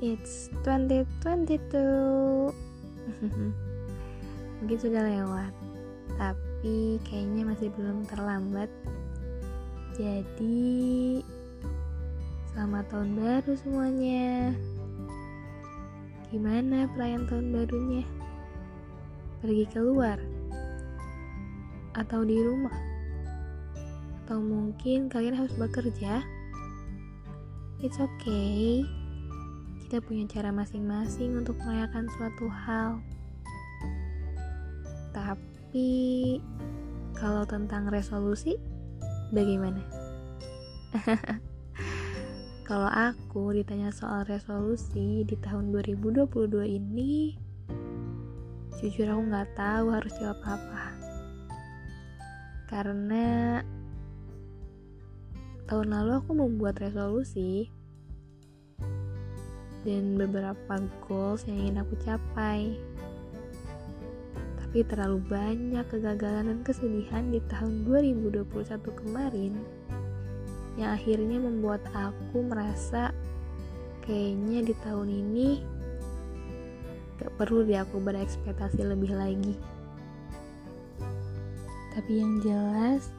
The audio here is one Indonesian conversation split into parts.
It's 2022 Mungkin sudah lewat Tapi kayaknya masih belum terlambat Jadi Selamat tahun baru semuanya Gimana perayaan tahun barunya? Pergi keluar? Atau di rumah? Atau mungkin kalian harus bekerja? It's okay. Kita punya cara masing-masing untuk merayakan suatu hal. Tapi kalau tentang resolusi bagaimana? kalau aku ditanya soal resolusi di tahun 2022 ini jujur aku nggak tahu harus jawab apa karena tahun lalu aku membuat resolusi dan beberapa goals yang ingin aku capai. Tapi terlalu banyak kegagalan dan kesedihan di tahun 2021 kemarin yang akhirnya membuat aku merasa kayaknya di tahun ini gak perlu deh aku berekspektasi lebih lagi. Tapi yang jelas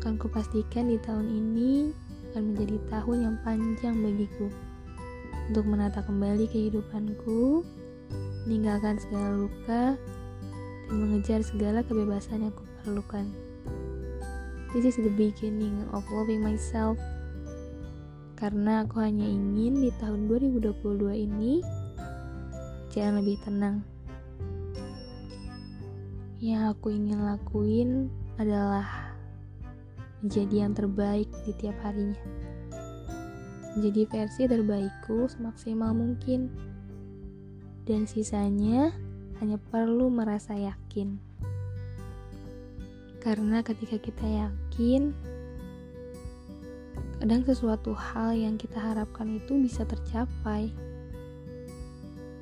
akan kupastikan di tahun ini akan menjadi tahun yang panjang bagiku untuk menata kembali kehidupanku, meninggalkan segala luka, dan mengejar segala kebebasan yang kuperlukan. This is the beginning of loving myself. Karena aku hanya ingin di tahun 2022 ini jangan lebih tenang. Yang aku ingin lakuin adalah menjadi yang terbaik di tiap harinya. Menjadi versi terbaikku semaksimal mungkin. Dan sisanya hanya perlu merasa yakin. Karena ketika kita yakin, kadang sesuatu hal yang kita harapkan itu bisa tercapai.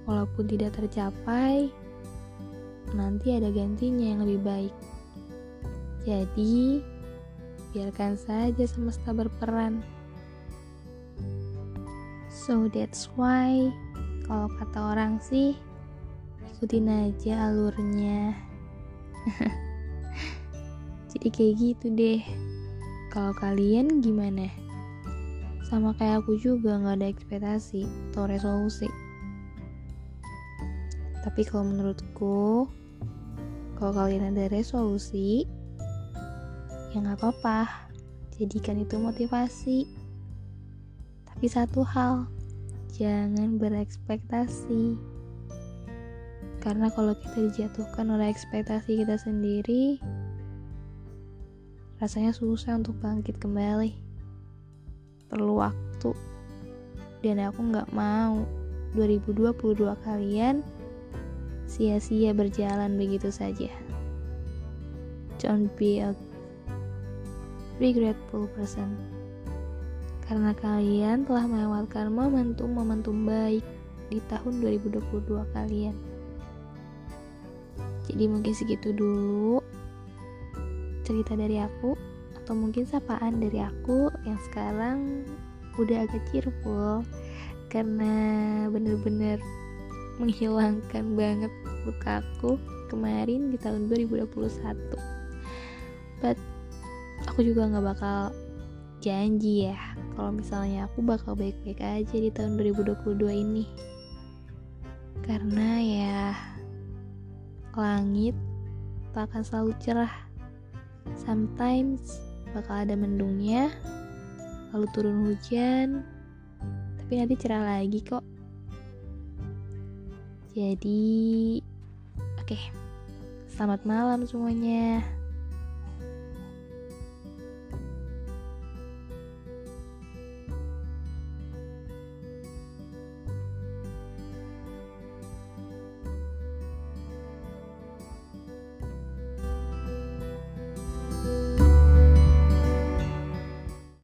Walaupun tidak tercapai, nanti ada gantinya yang lebih baik. Jadi, biarkan saja semesta berperan. So that's why kalau kata orang sih ikutin aja alurnya. Jadi kayak gitu deh. Kalau kalian gimana? Sama kayak aku juga nggak ada ekspektasi atau resolusi. Tapi kalau menurutku, kalau kalian ada resolusi, ya nggak apa-apa jadikan itu motivasi tapi satu hal. Jangan berekspektasi. Karena kalau kita dijatuhkan oleh ekspektasi kita sendiri rasanya susah untuk bangkit kembali. Perlu waktu. Dan aku nggak mau 2022 kalian sia-sia berjalan begitu saja. Don't be a regretful person karena kalian telah melewatkan momentum-momentum baik di tahun 2022 kalian. Jadi mungkin segitu dulu cerita dari aku atau mungkin sapaan dari aku yang sekarang udah agak cheerful karena bener-bener menghilangkan banget lukaku kemarin di tahun 2021. But aku juga nggak bakal janji ya kalau misalnya aku bakal baik-baik aja di tahun 2022 ini. Karena ya langit tak akan selalu cerah. Sometimes bakal ada mendungnya lalu turun hujan tapi nanti cerah lagi kok. Jadi oke okay. selamat malam semuanya